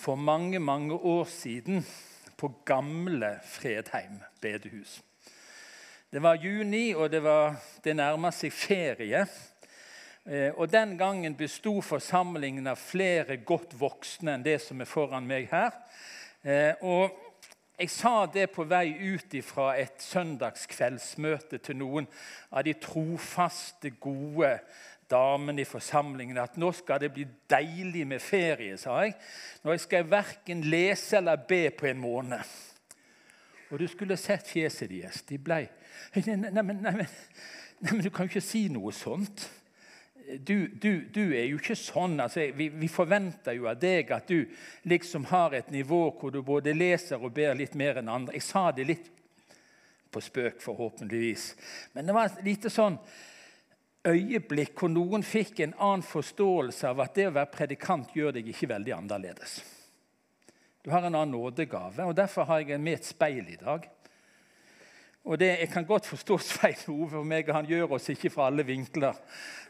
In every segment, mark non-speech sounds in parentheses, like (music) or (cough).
for mange, mange år siden på gamle Fredheim bedehus. Det var juni, og det, var, det nærma seg ferie. Eh, og Den gangen besto forsamlingen av flere godt voksne enn det som er foran meg her. Eh, og Jeg sa det på vei ut fra et søndagskveldsmøte til noen av de trofaste, gode damene i forsamlingen at nå skal det bli deilig med ferie. sa jeg. Nå skal jeg verken lese eller be på en måned. Og du skulle sett fjeset deres. De ble Nei, men, nei, men, du kan jo ikke si noe sånt. Du, du, du er jo ikke sånn. Altså, vi, vi, forventer jo av deg at du liksom har et nivå hvor du både leser og ber litt mer enn andre. Jeg sa det litt på spøk, forhåpentligvis. Men det var lite sånn øyeblikk hvor noen fikk en annen forståelse av at det å være predikant gjør deg ikke veldig annerledes. Du har en annen nådegave, og derfor har jeg med et speil i dag. Og det, Jeg kan godt forstå Svein Ove og meg, han gjør oss ikke fra alle vinkler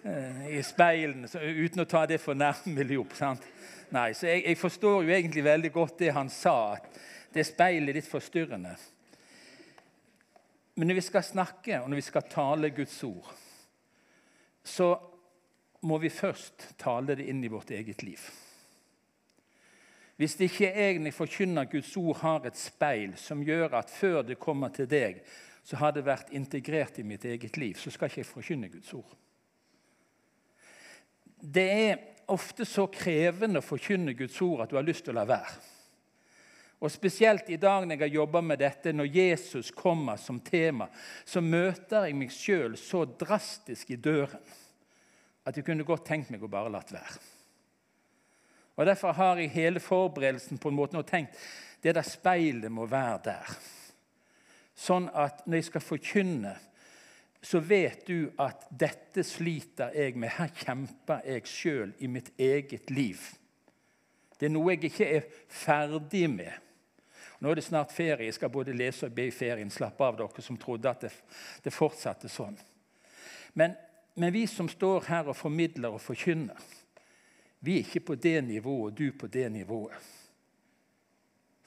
eh, i speilene, uten å ta det for nærmelig opp. sant? Nei, så jeg, jeg, forstår jo egentlig veldig godt det han sa, at det speilet er litt forstyrrende. Men når vi skal snakke, og når vi skal tale Guds ord, så må vi først tale det inn i vårt eget liv. Hvis ikke egentlig forkynner Guds ord, har et speil som gjør at før det kommer til deg, så har det vært integrert i mitt eget liv, så skal ikke jeg forkynne Guds ord. Det er ofte så krevende å forkynne Guds ord at du har lyst til å la være. Og Spesielt i dag når jeg har jobba med dette, når Jesus kommer som tema, så møter jeg meg sjøl så drastisk i døren at jeg kunne godt tenkt meg å bare latt være. Og Derfor har jeg hele forberedelsen på en måte nå tenkt det der speilet må være der. Sånn at når jeg skal forkynne, så vet du at dette sliter jeg med. Her kjemper jeg sjøl i mitt eget liv. Det er noe jeg ikke er ferdig med. Nå er det snart ferie. Jeg skal både lese og be i ferien. Slapp av, dere som trodde at det, det fortsatte sånn. Men, men vi som står her og formidler og forkynner, vi er ikke på det nivået, du på det nivået.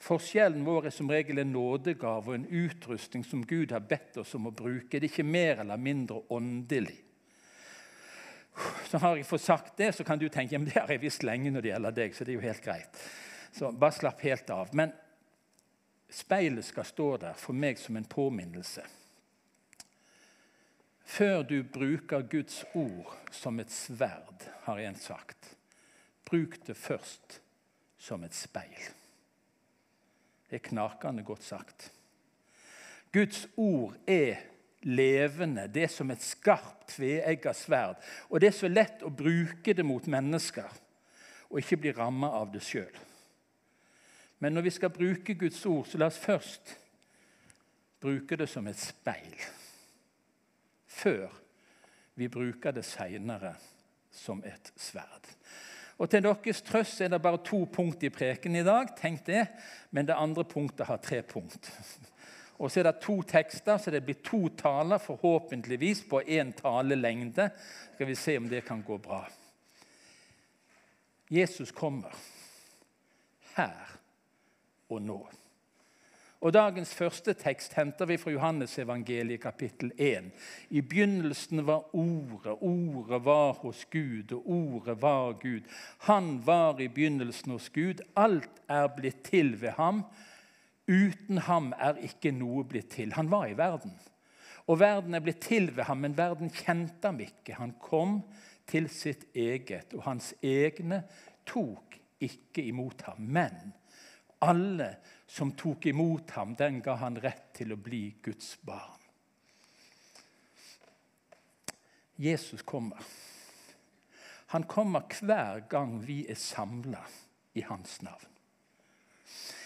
Forskjellen vår er som regel en nådegave og en utrustning som Gud har bedt oss om å bruke. Det er ikke mer eller mindre åndelig. Så har jeg fått sagt det, så kan du tenke men det har jeg visst lenge når det gjelder deg. så det er jo helt greit. Så bare slapp helt av. Men speilet skal stå der for meg som en påminnelse. Før du bruker Guds ord som et sverd, har en sagt, Bruk det først som et speil. Det er knakende godt sagt. Guds ord er levende. Det er som et skarpt, tveegga sverd. Og det er så lett å bruke det mot mennesker og ikke bli ramma av det sjøl. Men når vi skal bruke Guds ord, så la oss først bruke det som et speil. Før vi bruker det seinere som et sverd. Og Til deres trøst er det bare to punkt i preken i dag, tenk det, men det andre punktet har tre punkt. Og Så er det to tekster, så det blir to taler, forhåpentligvis på én talelengde. Skal vi se om det kan gå bra. Jesus kommer her og nå. Og Dagens første tekst henter vi fra Johannes evangeliet kapittel 1. I begynnelsen var Ordet, Ordet var hos Gud, og Ordet var Gud. Han var i begynnelsen hos Gud. Alt er blitt til ved ham. Uten ham er ikke noe blitt til. Han var i verden. Og verden er blitt til ved ham, men verden kjente ham ikke. Han kom til sitt eget, og hans egne tok ikke imot ham. Men alle som tok imot ham, den ga han rett til å bli Guds barn. Jesus kommer. Han kommer hver gang vi er samla i hans navn.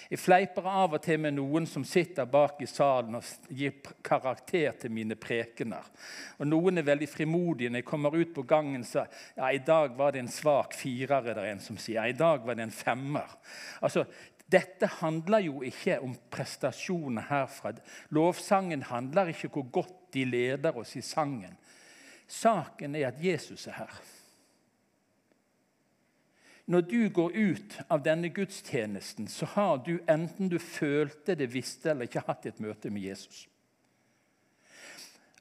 Jeg fleiper av og til med noen som sitter bak i salen og gir karakter til mine prekener. Og Noen er veldig frimodige. Når jeg kommer ut på gangen, så ja, i dag var det en svak firer. Er en som sier. I dag var det en femmer. Altså, dette handler jo ikke om prestasjoner herfra. Lovsangen handler ikke om hvor godt de leder oss i sangen. Saken er at Jesus er her. Når du går ut av denne gudstjenesten, så har du, enten du følte det, visste eller ikke, hatt et møte med Jesus.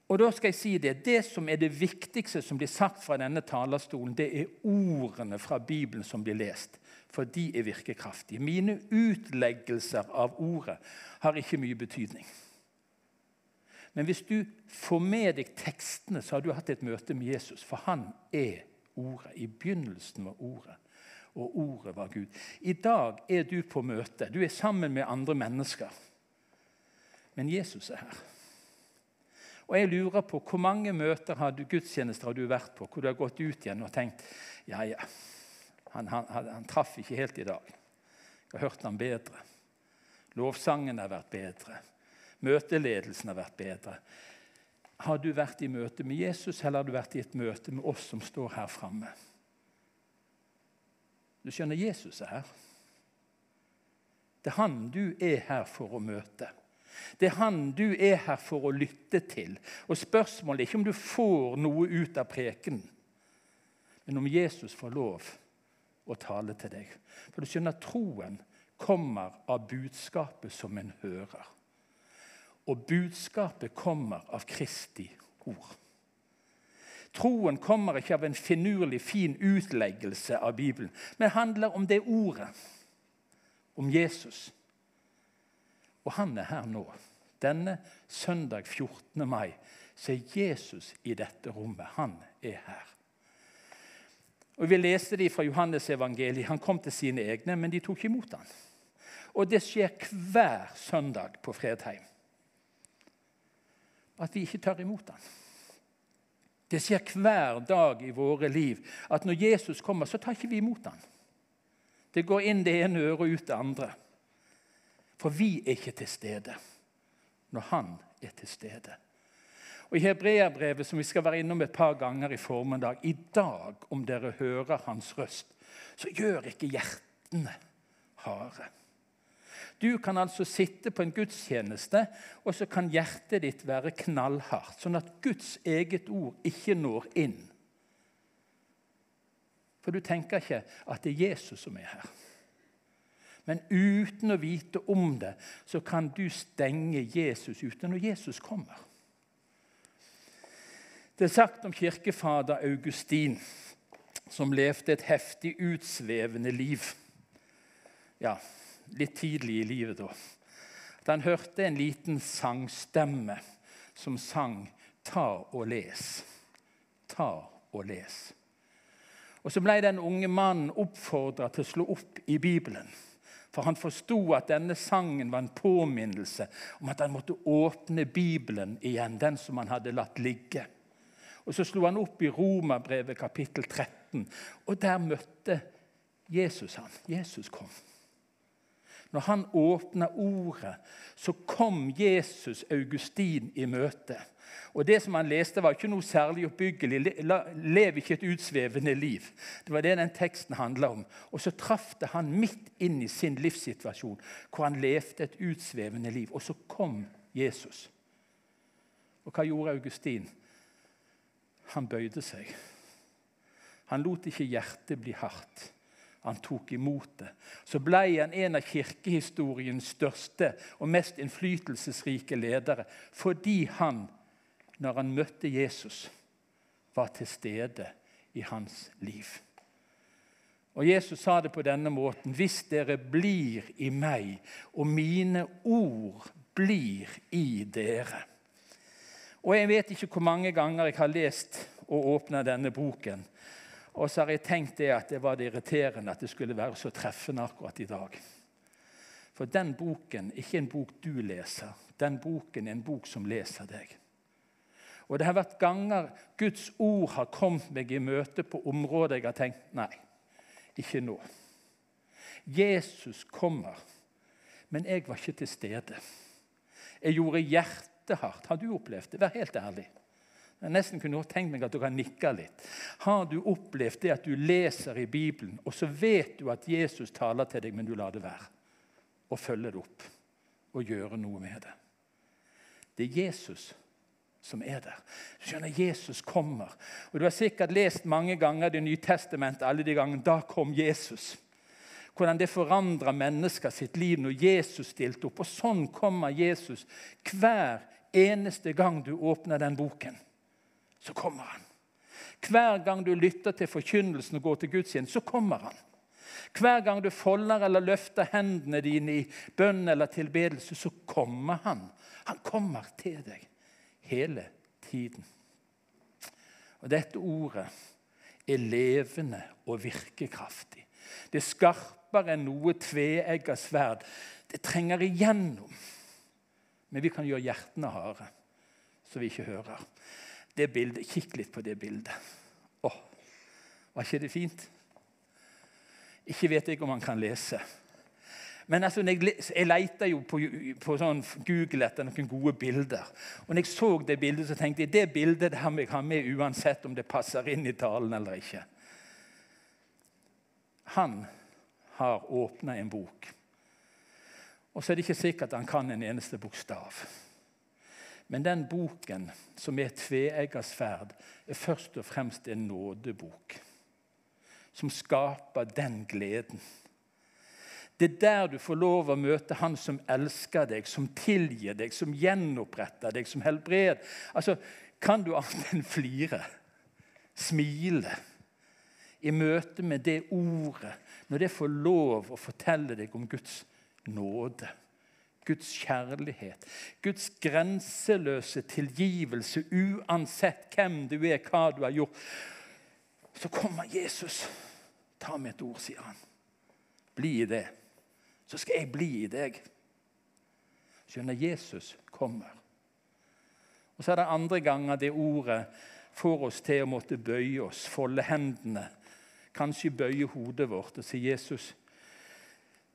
Og da skal jeg si Det det som er det viktigste som blir sagt fra denne talerstolen, det er ordene fra Bibelen som blir lest. For de er virkekraftige. Mine utleggelser av ordet har ikke mye betydning. Men hvis du får med deg tekstene, så har du hatt et møte med Jesus. For han er ordet. I begynnelsen var ordet, og ordet var Gud. I dag er du på møte. Du er sammen med andre mennesker. Men Jesus er her. Og jeg lurer på Hvor mange møter har du, gudstjenester har du vært på hvor du har gått ut igjen og tenkt ja, ja, han, han, han, traff ikke helt i dag. Jeg har hørt ham bedre. Lovsangen har vært bedre. Møteledelsen har vært bedre. Har du vært i møte med Jesus, eller har du vært i et møte med oss som står her framme? Du skjønner, Jesus er her. Det er han du er her for å møte. Det er han du er her for å lytte til. Og Spørsmålet er ikke om du får noe ut av prekenen, men om Jesus får lov å tale til deg. For du skjønner, troen kommer av budskapet som en hører. Og budskapet kommer av Kristi ord. Troen kommer ikke av en finurlig, fin utleggelse av Bibelen, men handler om det ordet, om Jesus. Og han er her nå. Denne søndag 14. mai så er Jesus i dette rommet. Han er her. Og Vi leste de fra Johannes evangeliet. Han kom til sine egne, men de tok imot ham. Og det skjer hver søndag på Fredheim. At vi ikke tar imot ham. Det skjer hver dag i våre liv at når Jesus kommer, så tar ikke vi imot ham. Det går inn det ene øret og ut det andre. For vi er ikke til stede når han er til stede. Og I Hebreabrevet, som vi skal være innom et par ganger i formiddag I dag, om dere hører hans røst, så gjør ikke hjertene harde. Du kan altså sitte på en gudstjeneste, og så kan hjertet ditt være knallhardt, sånn at Guds eget ord ikke når inn. For du tenker ikke at det er Jesus som er her. Men uten å vite om det, så kan du stenge Jesus ute når Jesus kommer. Det er sagt om kirkefader Augustin, som levde et heftig utsvevende liv. Ja, litt tidlig i livet, da. At han hørte en liten sangstemme som sang 'Ta og les'. Ta og les. Og Så ble den unge mannen oppfordra til å slå opp i Bibelen. For han forsto at denne sangen var en påminnelse om at han måtte åpne Bibelen igjen, den som han hadde latt ligge. Og Så slo han opp i Romerbrevet kapittel 13, og der møtte Jesus han. Jesus kom. Når han åpna ordet, så kom Jesus Augustin i møte. Og Det som han leste, var ikke noe særlig oppbyggelig. Lev ikke et utsvevende liv. Det var det den teksten handla om. Og så traff det han midt inn i sin livssituasjon, hvor han levde et utsvevende liv. Og så kom Jesus. Og hva gjorde Augustin? Han bøyde seg. Han lot ikke hjertet bli hardt. Han tok imot det. Så ble han en av kirkehistoriens største og mest innflytelsesrike ledere fordi han når han møtte Jesus, var til stede i hans liv. Og Jesus sa det på denne måten.: Hvis dere blir i meg, og mine ord blir i dere. Og Jeg vet ikke hvor mange ganger jeg har lest og åpna denne boken. Og så har jeg tenkt det at det var det irriterende at det skulle være så treffende akkurat i dag. For den boken er ikke en bok du leser. Den boken er en bok som leser deg. Og det har vært ganger Guds ord har kommet meg i møte på områder jeg har tenkt nei, ikke nå. Jesus kommer, men jeg var ikke til stede. Jeg gjorde hjertet hardt. Har du opplevd det? Vær helt ærlig. Jeg nesten kunne tenkt meg at du kan nikke litt. Har du opplevd det at du leser i Bibelen, og så vet du at Jesus taler til deg, men du lar det være? Og følger det opp og gjøre noe med det. Det er Jesus som er der. Du skjønner, Jesus kommer. Og Du har sikkert lest mange ganger Det nye testamentet, alle de gangene da kom Jesus. Hvordan det forandra mennesker sitt liv når Jesus stilte opp. Og sånn kommer Jesus hver eneste gang du åpner den boken. Så kommer han. Hver gang du lytter til forkynnelsen og går til gudstjeneste, så kommer han. Hver gang du folder eller løfter hendene dine i bønn eller tilbedelse, så kommer han. Han kommer til deg hele tiden. Og Dette ordet er levende og virkekraftig. Det er skarpere enn noe tveegga sverd. Det trenger igjennom. Men vi kan gjøre hjertene harde, så vi ikke hører. Det bildet, Kikk litt på det bildet. Å, var ikke det fint? Ikke vet jeg om han kan lese. Men altså, jeg, jeg leita jo på, på sånn Google etter noen gode bilder. Og når jeg så det bildet, så tenkte jeg det bildet der må jeg ha med uansett om det passer inn i talen eller ikke. Han har åpna en bok. Og så er det ikke sikkert han kan en eneste bokstav. Men den boken, som er tveegga sverd, er først og fremst en nådebok. Som skaper den gleden det er der du får lov å møte Han som elsker deg, som tilgir deg, som gjenoppretter deg, som helbreder. Altså, kan du annet enn flire, smile, i møte med det ordet, når det får lov å fortelle deg om Guds nåde, Guds kjærlighet, Guds grenseløse tilgivelse, uansett hvem du er, hva du har gjort. Så kommer Jesus. Ta et ord, sier han. Bli i det så skal jeg bli i deg. Skjønner, Jesus kommer. Og Så er det andre ganger det ordet får oss til å måtte bøye oss, folde hendene, kanskje bøye hodet vårt og si, 'Jesus,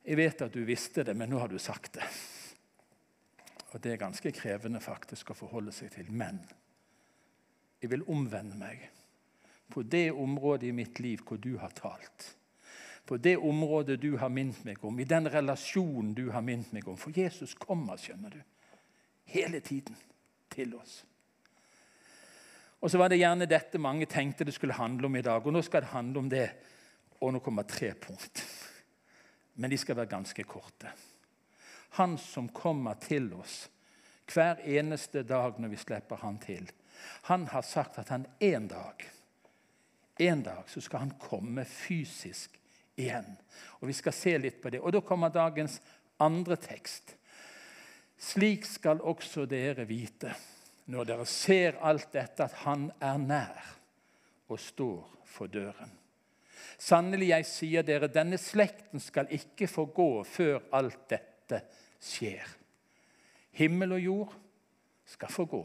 jeg vet at du visste det, men nå har du sagt det.' Og Det er ganske krevende faktisk å forholde seg til. Men jeg vil omvende meg på det området i mitt liv hvor du har talt på det området du har minnet meg om, i den relasjonen du har minnet meg om. For Jesus kommer, skjønner du, hele tiden til oss. Og så var det gjerne dette mange tenkte det skulle handle om i dag. Og nå skal det handle om det. Og nå kommer tre punkt. Men de skal være ganske korte. Han som kommer til oss hver eneste dag når vi slipper han til. Han har sagt at han en dag en dag så skal han komme fysisk igjen. Og Vi skal se litt på det. Og Da kommer dagens andre tekst. Slik skal også dere vite, når dere ser alt dette, at Han er nær og står for døren. Sannelig, jeg sier dere, denne slekten skal ikke få gå før alt dette skjer. Himmel og jord skal få gå,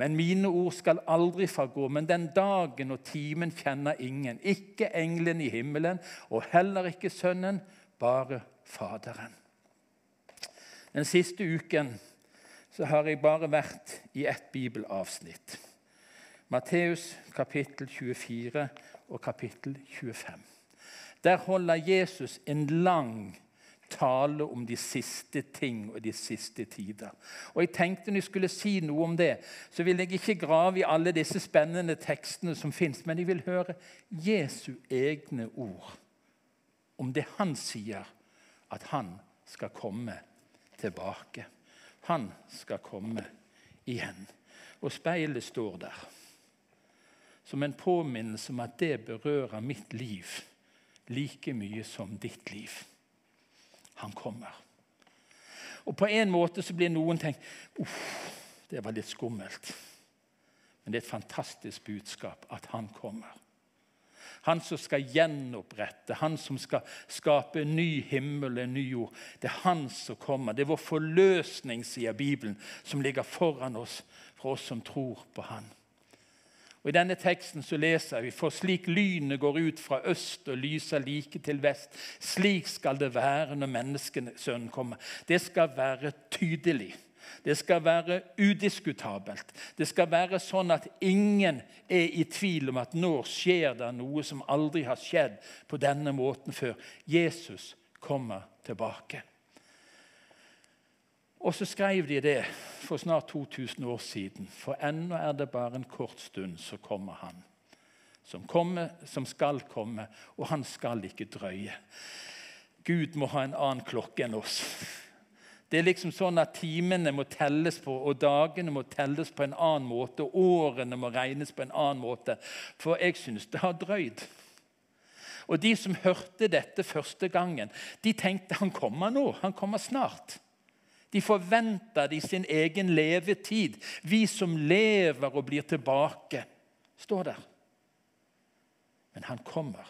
men mine ord skal aldri forgå. Men den dagen og timen kjenner ingen. Ikke engelen i himmelen, og heller ikke Sønnen, bare Faderen. Den siste uken så har jeg bare vært i ett bibelavsnitt. Matteus kapittel 24 og kapittel 25. Der holder Jesus en lang tale om de siste ting og de siste tider. Og jeg tenkte Når jeg skulle si noe om det, så vil jeg ikke grave i alle disse spennende tekstene som fins, men jeg vil høre Jesu egne ord om det han sier, at han skal komme tilbake. Han skal komme igjen. Og speilet står der som en påminnelse om at det berører mitt liv like mye som ditt liv. Han kommer. Og På en måte så blir noen tenkt uff, det var litt skummelt. Men det er et fantastisk budskap at han kommer. Han som skal gjenopprette, han som skal skape en ny himmel en ny jord. Det er han som kommer. Det er vår forløsning, sier Bibelen, som ligger foran oss, for oss som tror på han. Og I denne teksten så leser vi for slik lynet går ut fra øst og lyser like til vest, slik skal det være når menneskesønnen kommer. Det skal være tydelig. Det skal være udiskutabelt. Det skal være sånn at ingen er i tvil om at nå skjer det noe som aldri har skjedd på denne måten før. Jesus kommer tilbake. Og så skrev de det for snart 2000 år siden. For ennå er det bare en kort stund, så kommer Han. Som, kommer, som skal komme, og han skal ikke drøye. Gud må ha en annen klokke enn oss. Det er liksom sånn at Timene må telles på, og dagene må telles på en annen måte. og Årene må regnes på en annen måte. For jeg syns det har drøyd. Og De som hørte dette første gangen, de tenkte han kommer nå. Han kommer snart. De forventer det i sin egen levetid. Vi som lever og blir tilbake, står der. Men han kommer.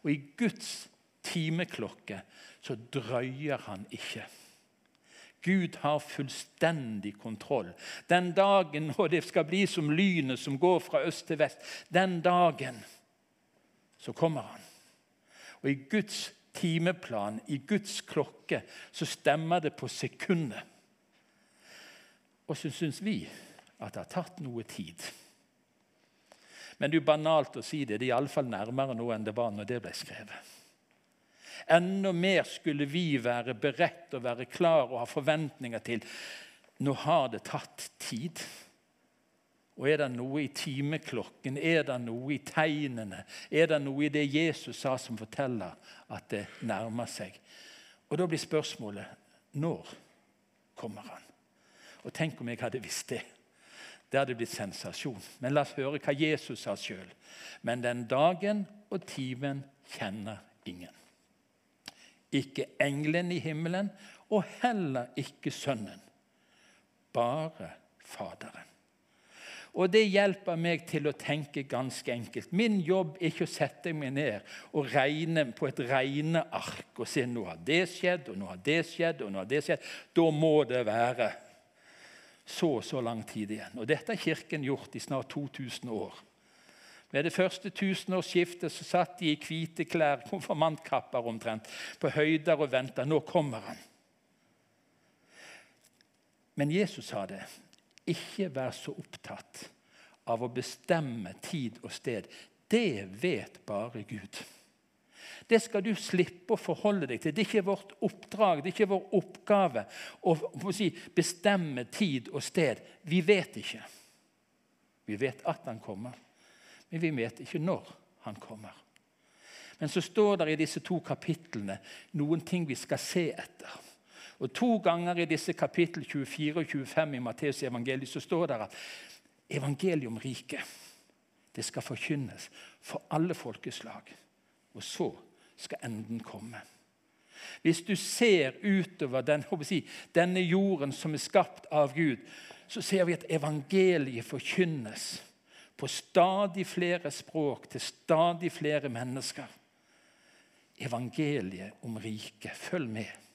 Og i Guds timeklokke så drøyer han ikke. Gud har fullstendig kontroll. Den dagen og det skal bli som lynet som går fra øst til vest, den dagen så kommer han. Og i Guds timeplan, i Guds klokke, så stemmer det på sekundet. Og så syns vi at det har tatt noe tid. Men det er jo banalt å si det. Det er iallfall nærmere nå enn det var når det ble skrevet. Enda mer skulle vi være beredt og være klar og ha forventninger til. Nå har det tatt tid. Og er det noe i timeklokken, er det noe i tegnene, er det noe i det Jesus sa som forteller at det nærmer seg? Og Da blir spørsmålet når kommer han? Og Tenk om jeg hadde visst det. Det hadde blitt sensasjon. Men la oss høre hva Jesus sa sjøl. Men den dagen og timen kjenner ingen ikke engelen i himmelen og heller ikke Sønnen. Bare Faderen. Og Det hjelper meg til å tenke ganske enkelt. Min jobb er ikke å sette meg ned og regne på et regneark og si nå har det skjedd, og nå har det skjedd, og nå har det skjedd. Da må det være så og så lang tid igjen. Og Dette har Kirken gjort i snart 2000 år. Ved det første tusenårsskiftet så satt de i hvite klær, (laughs) konfirmantkapper omtrent, på høyder og venta. Nå kommer han. Men Jesus sa det. Ikke vær så opptatt av å bestemme tid og sted. Det vet bare Gud. Det skal du slippe å forholde deg til. Det er ikke vårt oppdrag, det er ikke vår oppgave å, si, bestemme tid og sted. Vi vet ikke. Vi vet at han kommer men vi vet ikke når han kommer. Men så står det i disse to kapitlene noen ting vi skal se etter. Og To ganger i disse kapittel 24 og 25 i Matteus evangeliet så står det at evangeliet om riket det skal forkynnes for alle folkeslag. Og så skal enden komme. Hvis du ser utover den, si, denne jorden som er skapt av Gud, så ser vi at evangeliet forkynnes på stadig flere språk til stadig flere mennesker. Evangeliet om riket. Følg med.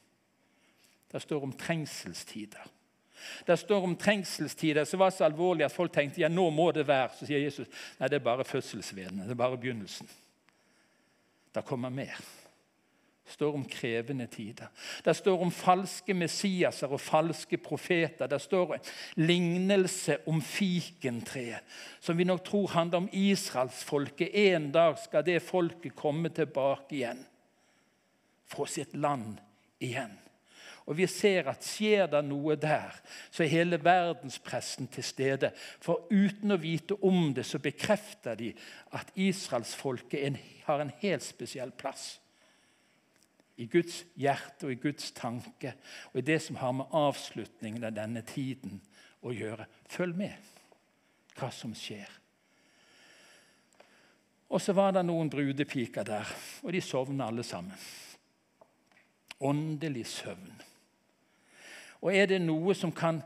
Det står om trengselstider. Det står om trengselstider som var så alvorlige at folk tenkte ja, nå må det være. Så sier Jesus nei, det er bare fødselsvedene. Det er bare begynnelsen. Det kommer mer. Det står om krevende tider. Det står om falske messiaser og falske profeter. Det står en lignelse om fikentreet, som vi nok tror handler om israelsfolket. En dag skal det folket komme tilbake igjen, fra sitt land igjen. Og vi ser at skjer det noe der, så er hele verdenspressen til stede. For uten å vite om det, så bekrefter de at israelsfolket har en helt spesiell plass i Guds hjerte og i Guds tanke og i det som har med avslutningen av denne tiden å gjøre. Følg med hva som skjer. Og så var det noen brudepiker der, og de sovna alle sammen. Åndelig søvn. Og er det noe som kan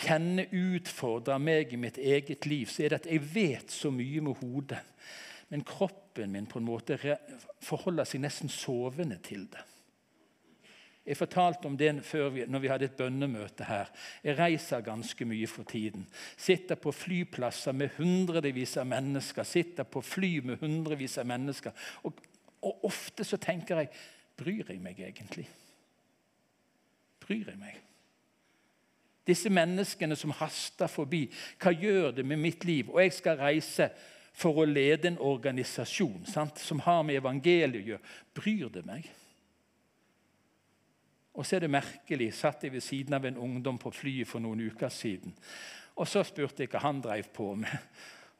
kjenne utfordre meg i mitt eget liv, så er det at jeg vet så mye med hodet. Men kroppen min på en måte forholder seg nesten sovende til det. Jeg fortalte om det før vi, når vi hadde et bønnemøte her. Jeg reiser ganske mye for tiden. Sitter på flyplasser med hundrevis av mennesker. Sitter på fly med hundrevis av mennesker. Og, og ofte så tenker jeg Bryr jeg meg egentlig? Bryr jeg meg? Disse menneskene som haster forbi, hva gjør det med mitt liv? Og jeg skal reise for å lede en organisasjon sant? som har med evangeliet å gjøre. Bryr det meg? Og så er det merkelig, satt jeg ved siden av en ungdom på flyet for noen uker siden. Og så spurte jeg hva han drev på med.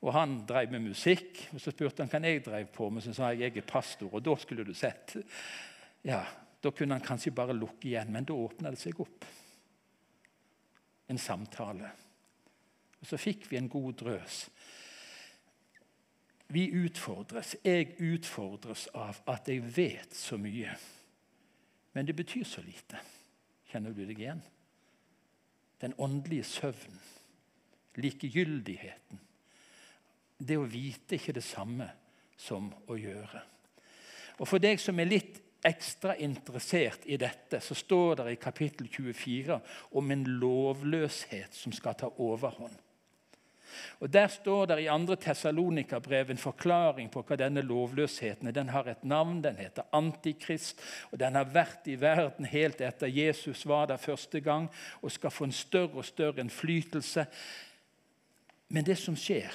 Og han drev med musikk. Og så spurte han hva jeg drev på med. Så sa jeg jeg er pastor. Og da skulle du sett. Ja, Da kunne han kanskje bare lukke igjen, men da åpna det seg opp. En samtale. Og så fikk vi en god drøs. Vi utfordres. Jeg utfordres av at jeg vet så mye. Men det betyr så lite. Kjenner du deg igjen? Den åndelige søvnen, likegyldigheten. Det å vite ikke det samme som å gjøre. Og For deg som er litt ekstra interessert i dette, så står det i kapittel 24 om en lovløshet som skal ta overhånd. Og Der står det i 2. Tessalonika-brev en forklaring på hva denne lovløsheten er. Den har et navn, den heter Antikrist, og den har vært i verden helt etter Jesus var der første gang og skal få en større og større innflytelse. Men det som skjer,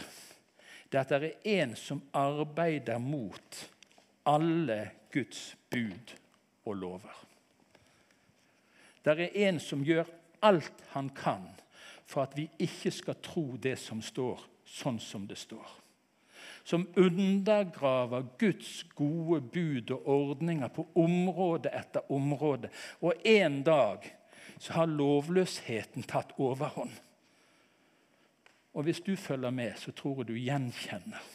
det er at det er en som arbeider mot alle Guds bud og lover. Det er en som gjør alt han kan for at vi ikke skal tro det som står, sånn som det står. Som undergraver Guds gode bud og ordninger på område etter område. Og en dag så har lovløsheten tatt overhånd. Og hvis du følger med, så tror jeg du gjenkjenner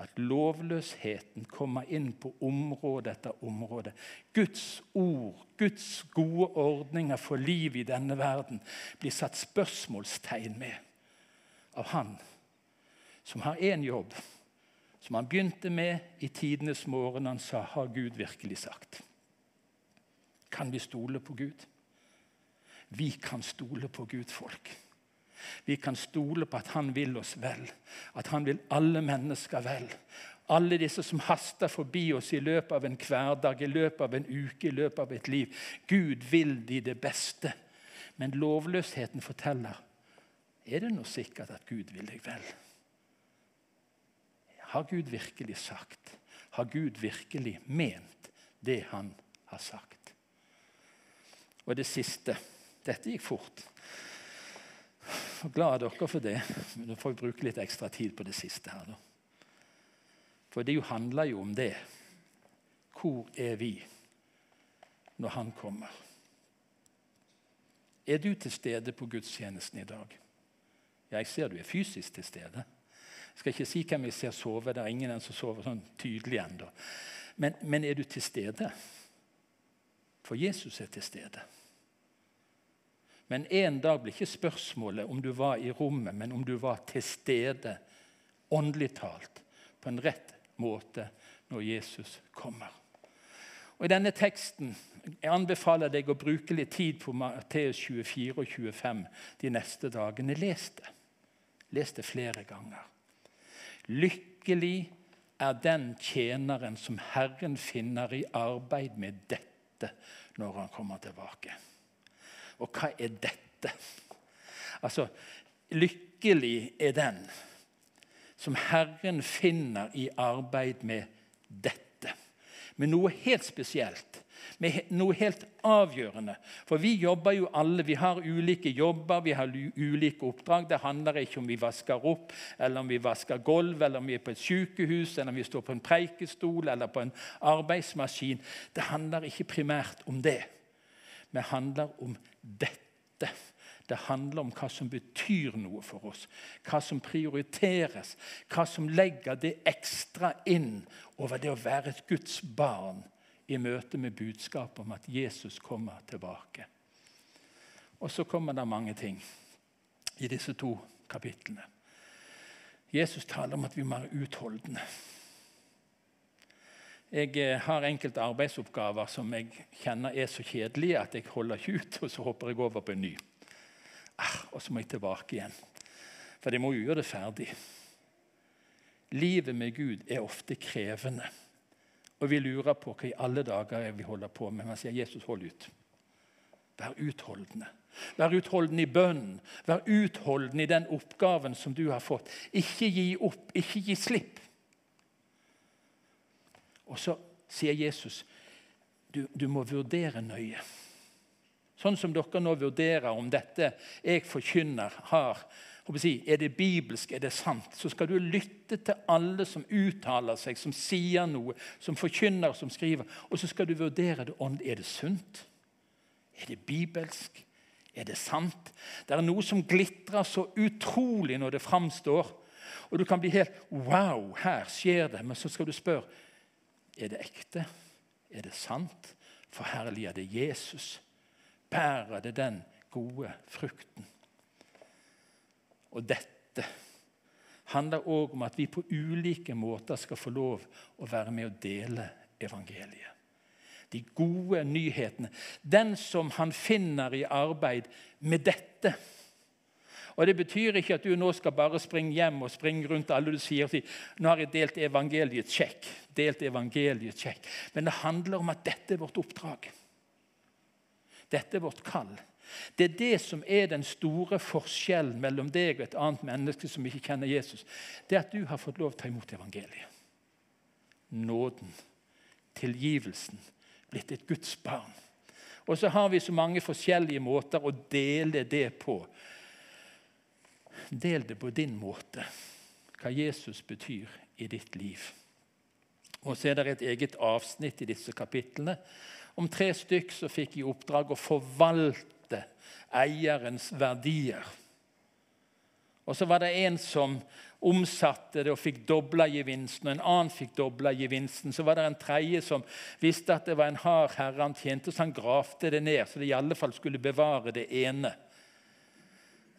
at lovløsheten kommer inn på område etter område. Guds ord, Guds gode ordninger for liv i denne verden blir satt spørsmålstegn med av Han som har én jobb, som han begynte med i tidenes morgen. Han sa, 'Har Gud virkelig sagt?' Kan vi stole på Gud? Vi kan stole på Gud, folk. Vi kan stole på at han vil oss vel, at han vil alle mennesker vel. Alle disse som haster forbi oss i løpet av en hverdag, i løpet av en uke, i løpet av et liv. Gud vil de det beste. Men lovløsheten forteller er det nå sikkert at Gud vil deg vel. Har Gud virkelig sagt? Har Gud virkelig ment det han har sagt? Og det siste Dette gikk fort. Glad dere for det. Nå får vi bruke litt ekstra tid på det siste. her. For det handler jo om det. Hvor er vi når Han kommer? Er du til stede på gudstjenesten i dag? Jeg ser du er fysisk til stede. Jeg skal ikke si hvem jeg ser sove. Det er ingen som sover sånn tydelig ennå. Men, men er du til stede? For Jesus er til stede. Men en dag blir ikke spørsmålet om du var i rommet, men om du var til stede, åndelig talt, på en rett måte når Jesus kommer. Og I denne teksten jeg anbefaler deg å bruke litt tid på Matteus 24 og 25 de neste dagene. Les det. Les det flere ganger. Lykkelig er den tjeneren som Herren finner i arbeid med dette når han kommer tilbake. Og hva er dette? Altså, lykkelig er den som Herren finner i arbeid med dette. Med noe helt spesielt, med noe helt avgjørende. For vi jobber jo alle, vi har ulike jobber, vi har ulike oppdrag. Det handler ikke om vi vasker opp, eller om vi vasker gulv, eller om vi er på et sykehus, eller om vi står på en preikestol eller på en arbeidsmaskin. Det handler ikke primært om det men handler om dette. Det handler om hva som betyr noe for oss, hva som prioriteres, hva som legger det ekstra inn over det å være et Guds barn i møte med budskapet om at Jesus kommer tilbake. Og så kommer det mange ting i disse to kapitlene. Jesus taler om at vi må være utholdende. Jeg eh, har enkelte arbeidsoppgaver som jeg kjenner er så kjedelige at jeg holder ikke ut, og så hopper jeg over på en ny. Ah, og så må jeg tilbake igjen. For jeg må jo gjøre det ferdig. Livet med Gud er ofte krevende. Og vi lurer på hva i alle dager vi holder på med. Man sier Jesus, hold ut. Vær utholdende. Vær utholdende i bønnen. Vær utholdende i den oppgaven som du har fått. Ikke gi opp, ikke gi slipp. Og så sier Jesus du, du må vurdere nøye. sånn som dere nå vurderer om dette jeg forkynner, har er det bibelsk, er det sant, så skal du lytte til alle som uttaler seg, som sier noe, som forkynner, som skriver. Og så skal du vurdere det om Er det sunt? Er det bibelsk? Er det sant? Det er noe som glitrer så utrolig når det framstår. Og du kan bli helt Wow, her skjer det. Men så skal du spørre er det ekte. Er det sant? Forherliger det Jesus? Bærer det den gode frukten? Og dette handler òg om at vi på ulike måter skal få lov å være med å dele evangeliet. De gode nyhetene. Den som han finner i arbeid med dette. Og Det betyr ikke at du nå skal bare springe hjem og springe rundt alle du sier og si, nå har jeg delt evangeliet, sjekk. Delt evangeliet, sjekk. Men det handler om at dette er vårt oppdrag. Dette er vårt kall. Det er det som er den store forskjellen mellom deg og et annet menneske som ikke kjenner Jesus. Det er at du har fått lov til å ta imot evangeliet. Nåden, tilgivelsen, blitt et Guds barn. Og så har vi så mange forskjellige måter å dele det på. Del det på din måte, hva Jesus betyr i ditt liv. Og så er det et eget avsnitt i disse kapitlene om tre stykk som fikk i oppdrag å forvalte eierens verdier. Og så var det en som omsatte det og fikk dobla gevinsten, og en annen fikk dobla gevinsten. Så var det en tredje som visste at det var en hard herre han tjente, så han gravde det ned, så det i alle fall skulle bevare det ene.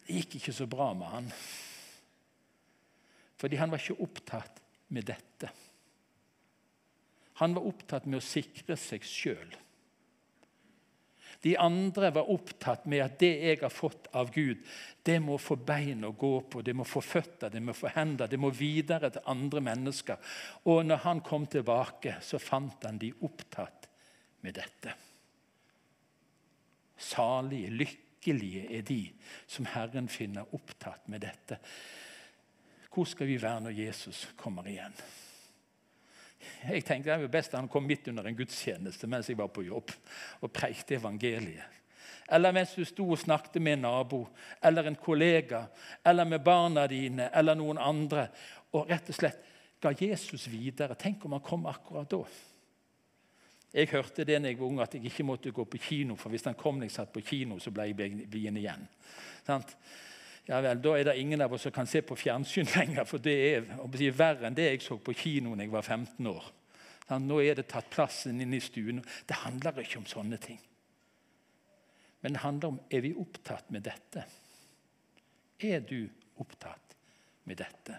Det gikk ikke så bra med han. Fordi han var ikke opptatt med dette. Han var opptatt med å sikre seg sjøl. De andre var opptatt med at det jeg har fått av Gud, det må få bein å gå på, det må få føtter, det må få hender, det må videre til andre mennesker. Og når han kom tilbake, så fant han de opptatt med dette. Salige, lykkelige er de som Herren finner opptatt med dette. Hvor skal vi være når Jesus kommer igjen? Jeg tenkte det var best at han kom midt under en gudstjeneste mens jeg var på jobb og preikte evangeliet. Eller mens du sto og snakket med en nabo eller en kollega eller med barna dine eller noen andre og rett og slett ga Jesus videre. Tenk om han kom akkurat da. Jeg hørte det da jeg var ung, at jeg ikke måtte gå på kino, for hvis han kom når jeg satt på kino, så ble jeg bliende igjen. Sant? Ja vel, Da er det ingen av oss som kan se på fjernsyn (laughs) lenger, for det er si, verre enn det jeg så på kino da jeg var 15 år. Sant? nå er det tatt plassen inn i stuen. Det handler ikke om sånne ting. Men det handler om er vi opptatt med dette. Er du opptatt med dette?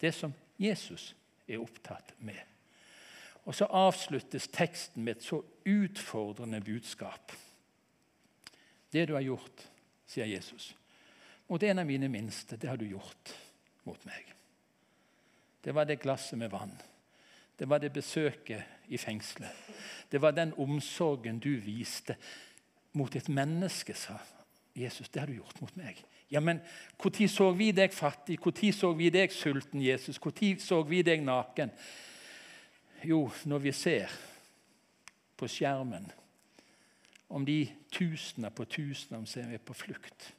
Det som Jesus er opptatt med. Og Så avsluttes teksten med et så utfordrende budskap. Det du har gjort, sier Jesus mot en av mine minste, det har du gjort mot meg. Det var det glasset med vann. Det var det besøket i fengselet. Det var den omsorgen du viste mot et menneske, sa Jesus. Det har du gjort mot meg. Ja, men Når så vi deg fattig? Når så vi deg sulten, Jesus? Når så vi deg naken? Jo, når vi ser på skjermen om de tusener på tusener som er på flukt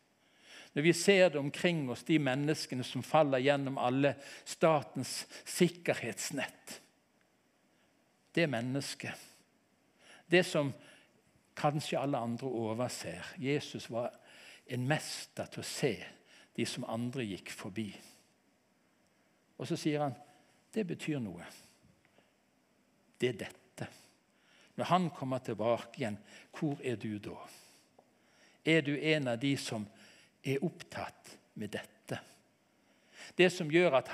når vi ser det omkring oss, de menneskene som faller gjennom alle statens sikkerhetsnett. Det mennesket, det som kanskje alle andre overser Jesus var en mester til å se de som andre gikk forbi. Og så sier han det betyr noe. Det er dette. Når han kommer tilbake igjen, hvor er du da? Er du en av de som er opptatt med dette. Det som gjør at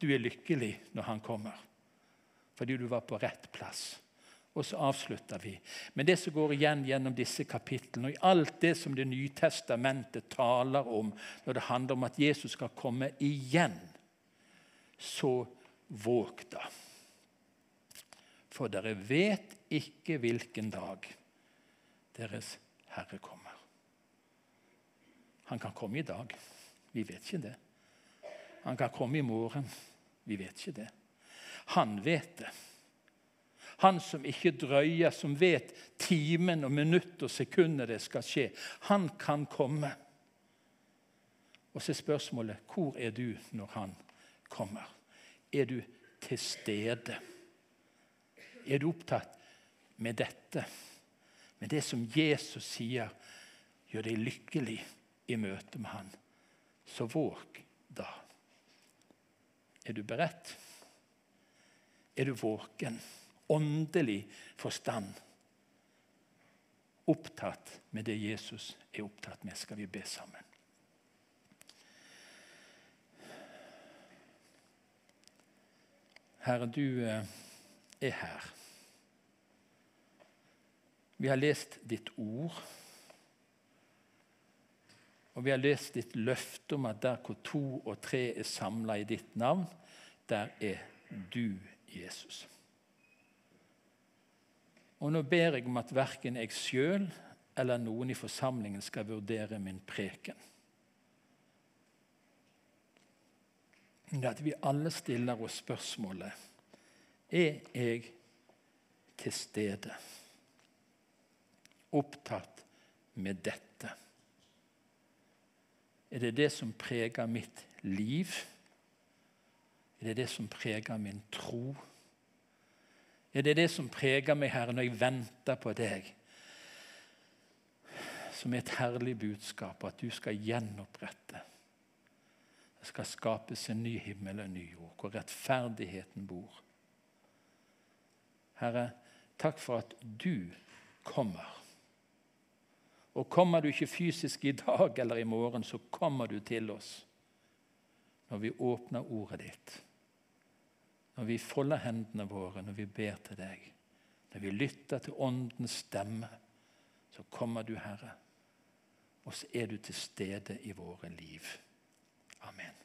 du er lykkelig når han kommer. Fordi du var på rett plass. Og så avslutter vi med det som går igjen gjennom disse kapitlene. Og i alt det som Det nye testamentet taler om når det handler om at Jesus skal komme igjen, så våg da. For dere vet ikke hvilken dag deres Herre kommer. Han kan komme i dag. Vi vet ikke det. Han kan komme i morgen. Vi vet ikke det. Han vet det. Han som ikke drøyer, som vet timen og minutt og sekunder det skal skje. Han kan komme. Og så er spørsmålet hvor er du når han kommer? Er du til stede? Er du opptatt med dette? Med det som Jesus sier gjør deg lykkelig i møte med han. Så våg da. Er du beredt? Er du våken? Åndelig forstand? Opptatt med det Jesus er opptatt med, skal vi be sammen. Herre, du eh, er her. Vi har lest ditt ord. Og vi har lest ditt løfte om at der hvor to og tre er samla i ditt navn, der er du, Jesus. Og nå ber jeg om at verken jeg sjøl eller noen i forsamlingen skal vurdere min preken. Det at vi alle stiller oss spørsmålet er jeg til stede, opptatt med dette. Er det det som preger mitt liv? Er det det som preger min tro? Er det det som preger meg, Herre, når jeg venter på deg? Som er et herlig budskap, at du skal gjenopprette. Det skal skapes en ny himmel og en ny jord, hvor rettferdigheten bor. Herre, takk for at du kommer. Og kommer du ikke fysisk i dag eller i morgen, så kommer du til oss når vi åpner ordet ditt. Når vi folder hendene våre, når vi ber til deg. Når vi lytter til Åndens stemme, så kommer du, Herre. Og så er du til stede i våre liv. Amen.